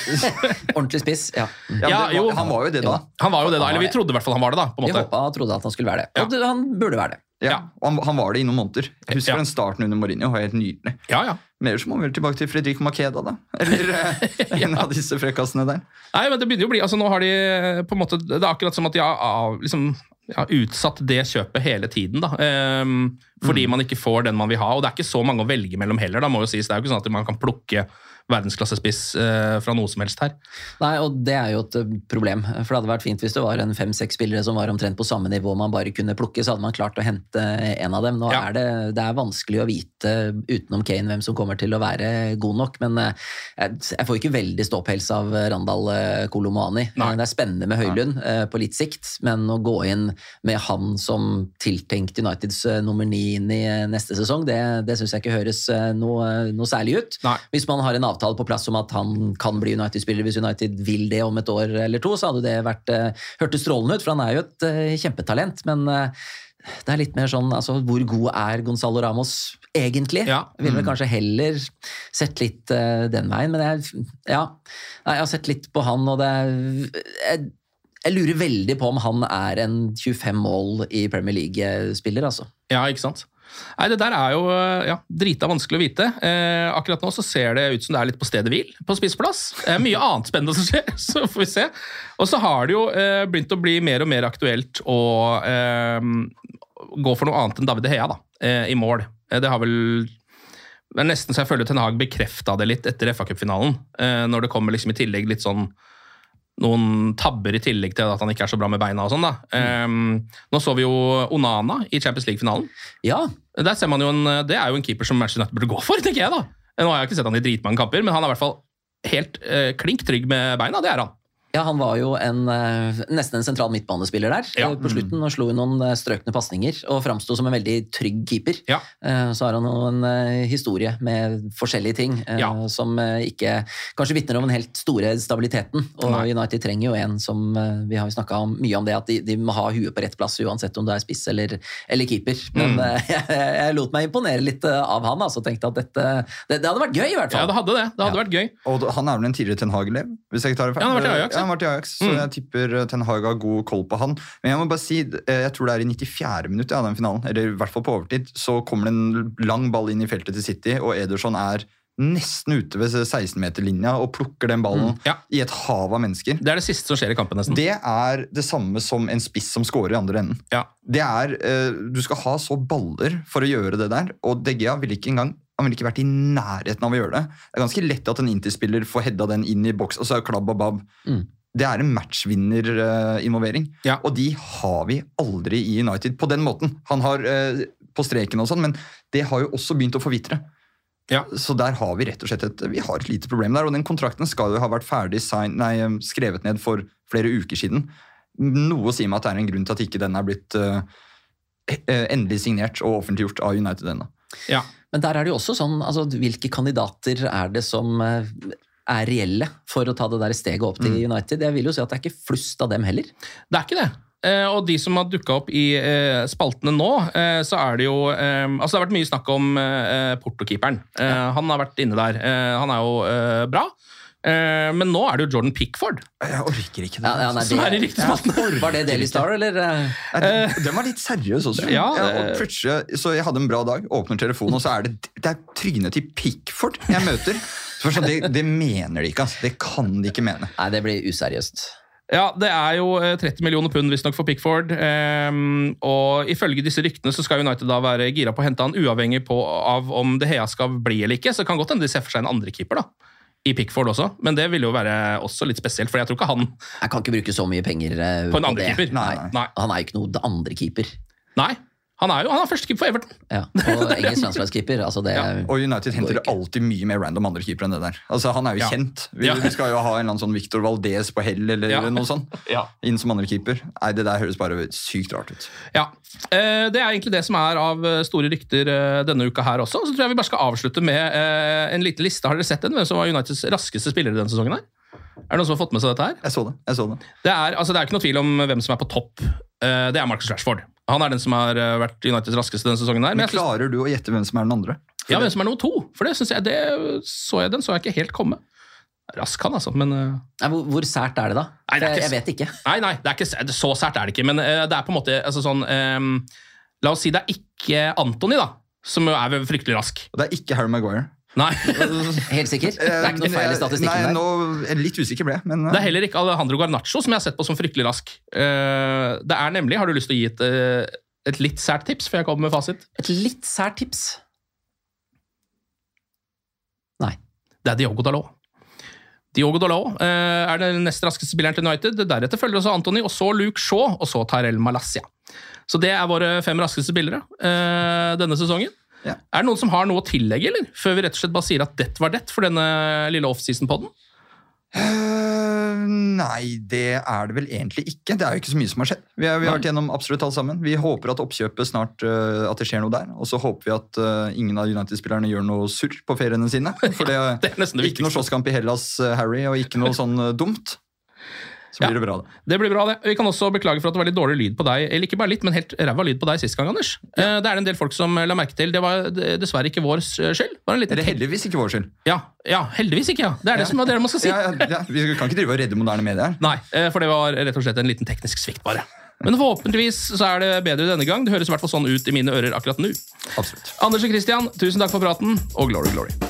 [SPEAKER 2] Ordentlig spiss, ja.
[SPEAKER 3] Ja,
[SPEAKER 1] Ja,
[SPEAKER 3] var,
[SPEAKER 1] jo.
[SPEAKER 3] Han var jo det da.
[SPEAKER 1] han var jo det, da. Eller vi trodde i hvert fall han var det, da. på en
[SPEAKER 2] Vi
[SPEAKER 1] måte.
[SPEAKER 2] håpa og trodde at han skulle være det. Og han burde være det.
[SPEAKER 3] Ja, han, han var det i noen måneder. Jeg husker den starten under Mourinho. helt nydelig.
[SPEAKER 1] Ja, ja.
[SPEAKER 3] Men ellers må vi vel tilbake til Fredrik Makeda, da. Eller eh, en av disse frekkasene der.
[SPEAKER 1] Nei, men det begynner jo å bli, altså nå har de eh, på en måte, Det er akkurat som at de har liksom, ja, utsatt det kjøpet hele tiden. da, um, Fordi man ikke får den man vil ha. Og det er ikke så mange å velge mellom heller. da, må jo sies. Det er jo ikke sånn at man kan plukke verdensklassespiss eh, fra noe som helst her.
[SPEAKER 2] Nei, og det er jo et eh, problem. For det hadde vært fint hvis det var en fem-seks spillere som var omtrent på samme nivå man bare kunne plukke, så hadde man klart å hente en av dem. Nå
[SPEAKER 1] Ja.
[SPEAKER 2] er det, det er vanskelig å vite utenom Kane hvem som kommer til å være god nok, men eh, jeg, jeg får ikke veldig ståpels av Randal Kolomani.
[SPEAKER 1] Nei.
[SPEAKER 2] Det er spennende med Høylund eh, på litt sikt, men å gå inn med han som tiltenkt Uniteds nummer ni inn i neste sesong, det, det syns jeg ikke høres noe, noe særlig ut.
[SPEAKER 1] Nei.
[SPEAKER 2] Hvis man har en avtale på plass om at han kan bli United-spiller hvis United vil det om et år eller to, så hadde det vært, eh, hørtes strålende ut, for han er jo et eh, kjempetalent. Men eh, det er litt mer sånn altså, Hvor god er Gonzalo Ramos egentlig?
[SPEAKER 1] Ja.
[SPEAKER 2] Mm. ville vel kanskje heller sett litt uh, den veien, men jeg, ja, jeg har sett litt på han, og det jeg, jeg lurer veldig på om han er en 25 mål i Premier League-spiller, altså.
[SPEAKER 1] Ja, ikke sant? Nei, Det der er jo eh, ja, drita vanskelig å vite. Eh, akkurat nå så ser det ut som det er litt på stedet hvil på Det Eh, mye annet spennende som skjer, så får vi se. Og så har det jo eh, begynt å bli mer og mer aktuelt å eh, gå for noe annet enn David Heia Hea da, eh, i mål. Det har vel det er nesten så jeg føler Ten Hag bekrefta det litt etter FA Cup-finalen. Eh, når det kommer liksom i tillegg litt sånn noen tabber i tillegg til at han ikke er så bra med beina. og sånn da. Um, nå så vi jo Onana i Champions League-finalen.
[SPEAKER 2] Ja,
[SPEAKER 1] Der ser man jo en, Det er jo en keeper som Manchester United burde gå for, tenker jeg. da. Nå har jeg ikke sett han i dritmange kamper, men han er i hvert fall helt uh, klink trygg med beina. Det er han.
[SPEAKER 2] Ja, han var jo en, eh, nesten en sentral midtbanespiller der
[SPEAKER 1] Ja.
[SPEAKER 2] eh, på slutten og slo noen eh, strøkne pasninger og framsto som en veldig trygg keeper.
[SPEAKER 1] Ja.
[SPEAKER 2] Eh, Så har han jo en historie med forskjellige ting
[SPEAKER 1] Ja.
[SPEAKER 2] som ikke kanskje vitner om den helt store stabiliteten. Og
[SPEAKER 1] Nei.
[SPEAKER 2] United trenger jo en som Vi har jo snakka mye om det, at de, de må ha huet på rett plass uansett om du er spiss eller, eller keeper. Men
[SPEAKER 1] Mm.
[SPEAKER 2] jeg, jeg lot meg imponere litt av han, altså. Tenkte at dette det, det hadde vært gøy, i hvert fall.
[SPEAKER 1] Ja, det hadde det. Det hadde vært gøy.
[SPEAKER 3] Og han er vel en tidligere Ten Hag-elev? hvis jeg ikke tar det feil.
[SPEAKER 1] Ja, han har vært i Ajax, ja.
[SPEAKER 3] Han var til Ajax, Så
[SPEAKER 1] Mm.
[SPEAKER 3] jeg tipper eh, Ten Hag har god koll på han. Men jeg må bare si, eh, jeg tror det er i 94. minutt av den finalen, eller i hvert fall på overtid, så kommer det en lang ball inn i feltet til City, og Ederson er nesten ute ved 16-meterlinja og plukker den ballen
[SPEAKER 1] Ja.
[SPEAKER 3] i et hav av mennesker.
[SPEAKER 1] Det er det siste som skjer i kampen, nesten.
[SPEAKER 3] Det er det samme som en spiss som scorer i andre enden.
[SPEAKER 1] Ja.
[SPEAKER 3] Det er, eh, Du skal ha så baller for å gjøre det der, og De Gea ville ikke engang han ville ikke vært i nærheten av å gjøre det. Det er ganske lett at en Inter-spiller får hedda den inn i boks, og så er det klabb og babb.
[SPEAKER 2] Mm.
[SPEAKER 3] Det er en matchvinnerinvolvering,
[SPEAKER 1] Ja.
[SPEAKER 3] og de har vi aldri i United på den måten. Han har eh, på streken og sånn, men det har jo også begynt å forvitre.
[SPEAKER 1] Ja.
[SPEAKER 3] Så der har vi rett og slett et, vi har et lite problem der, og den kontrakten skal jo ha vært ferdig sign, nei, skrevet ned for flere uker siden. Noe sier meg at det er en grunn til at ikke den er blitt eh, eh, endelig signert og offentliggjort av United ennå.
[SPEAKER 1] Ja.
[SPEAKER 2] Men der er det jo også sånn, altså hvilke kandidater er det som eh, er reelle for å ta det der steget opp til
[SPEAKER 1] Mm.
[SPEAKER 2] United? Jeg vil jo si at det er ikke flust av dem heller.
[SPEAKER 1] Det er ikke det. eh, og de som har dukka opp i eh, spaltene nå, eh, så er det jo eh, Altså, det har vært mye snakk om eh, Porto-keeperen. Eh, Han har vært inne der. Han er jo bra. Eh, men nå er det jo Jordan Pickford
[SPEAKER 3] Jeg orker ikke det.
[SPEAKER 2] Ja, ja, nei,
[SPEAKER 1] som er i riktig spalten.
[SPEAKER 2] var det Daily Star, eller? Uh,
[SPEAKER 3] Eh, Den var litt seriøs også.
[SPEAKER 1] Ja,
[SPEAKER 3] Ja, og så jeg hadde en bra dag, åpner telefonen, og så er det, det er trynet til Pickford jeg møter. Så det, det mener de ikke. Altså. Det kan de ikke mene.
[SPEAKER 2] Nei, det blir useriøst.
[SPEAKER 1] Ja, det er jo eh, 30 millioner pund visstnok for Pickford. Um, og ifølge disse ryktene så skal United da være gira på å hente han uavhengig på, av om De Hea skal bli eller ikke. Så det kan godt hende de ser for seg en andre keeper, da, i Pickford også. Men det ville jo være også litt spesielt, for jeg tror ikke han
[SPEAKER 2] Jeg kan ikke bruke så mye penger eh,
[SPEAKER 1] På en
[SPEAKER 2] det.
[SPEAKER 1] andrekeeper?
[SPEAKER 2] Nei.
[SPEAKER 1] Nei.
[SPEAKER 2] Han er jo ikke noe andrekeeper.
[SPEAKER 1] Nei. Han er jo han er førstekeeper for Everton.
[SPEAKER 2] Ja. Og engelsk landslagskeeper. Altså det,
[SPEAKER 3] Og United henter alltid mye mer random andrekeepere enn det der. Altså, Han er jo
[SPEAKER 1] Ja.
[SPEAKER 3] kjent. Vi,
[SPEAKER 1] Ja.
[SPEAKER 3] vi skal jo ha en eller annen sånn Victor Valdez på hell eller
[SPEAKER 1] Ja.
[SPEAKER 3] noe sånt.
[SPEAKER 1] Ja.
[SPEAKER 3] Inn som andrekeeper. Nei, det der høres bare sykt rart ut.
[SPEAKER 1] Ja, eh, Det er egentlig det som er av eh, store rykter eh, denne uka her også. Så tror jeg vi bare skal avslutte med eh, en liten liste. Har dere sett den? Hvem som var Uniteds raskeste spillere denne sesongen? her? Er det noen som har fått med seg dette her?
[SPEAKER 3] Jeg så det. jeg så det.
[SPEAKER 1] Det er, altså, det er ikke noe tvil om hvem som er på topp. Eh, Det er Marcus Rashford. Han er den som har eh, vært Uniteds raskeste denne sesongen. her. Men
[SPEAKER 3] Men
[SPEAKER 1] klarer synes,
[SPEAKER 3] du å gjette hvem som er den andre? For
[SPEAKER 1] ja, hvem som er nummer to? For det synes jeg, det så jeg den så jeg ikke helt komme. Rask han, altså, men eh,
[SPEAKER 2] Nei, hvor, hvor sært er det, da?
[SPEAKER 1] Nei, det er
[SPEAKER 2] jeg,
[SPEAKER 1] ikke
[SPEAKER 2] jeg vet ikke.
[SPEAKER 1] Nei, nei, det er ikke, så sært er det ikke, men uh, det er på en måte altså, sånn um, La oss si det er ikke Anthony, da, som er fryktelig rask.
[SPEAKER 3] Og det er ikke Harry Maguire.
[SPEAKER 1] Nei.
[SPEAKER 2] Helt sikker? Det er ikke noe feil i statistikken
[SPEAKER 3] Nei,
[SPEAKER 2] der.
[SPEAKER 3] nå er litt usikker ble men
[SPEAKER 1] Det er heller ikke Alejandro Garnaccio, som jeg har sett på som fryktelig rask. Eh, det er nemlig Har du lyst til å gi et, eh, et litt sært tips før jeg kommer med fasit?
[SPEAKER 2] Et litt sært tips. Nei.
[SPEAKER 1] Det er Diogo Dalot. Diogo Dalot eh, er den nest raskeste spilleren til United. Deretter følger også Anthony, og så Luke Shaw, og så Tarell Malassia. Så det er våre fem raskeste spillere eh, denne sesongen.
[SPEAKER 3] Ja.
[SPEAKER 1] Er det noen som har noe å tillegge, eller? Før vi rett og slett bare sier at det var det for denne lille offseason-podden?
[SPEAKER 3] Uh, Nei, det er det vel egentlig ikke. Det er jo ikke så mye som har skjedd. Vi har, vi har vært gjennom absolutt alt sammen. Vi håper at oppkjøpet snart uh, at det skjer noe der. Og så håper vi at uh, ingen av United-spillerne gjør noe surr på feriene sine. For det,
[SPEAKER 1] Det er nesten det
[SPEAKER 3] ikke noe slåsskamp i Hellas, Harry, og ikke noe sånn dumt. Så blir
[SPEAKER 1] Ja.
[SPEAKER 3] det bra, det.
[SPEAKER 1] Det blir bra, det. Vi kan også beklage for at det var litt dårlig lyd på deg. Eller ikke bare litt, men helt ræva lyd på deg sist gang, Anders. Ja. Det er det en del folk som la merke til. Det var eh, dessverre ikke vår eh, skyld. Det er
[SPEAKER 3] heldigvis ikke vår skyld.
[SPEAKER 1] Ja, ja, heldigvis ikke, ja. Det er det som er det man skal si.
[SPEAKER 3] Vi kan ikke drive og redde moderne medier.
[SPEAKER 1] Nei, eh, for det var rett og slett en liten teknisk svikt, bare. Men forhåpentligvis så er det bedre denne gang. Det høres i hvert fall sånn ut i mine ører akkurat nå.
[SPEAKER 3] Absolutt.
[SPEAKER 1] Anders og Christian, tusen takk for praten, og glory, glory.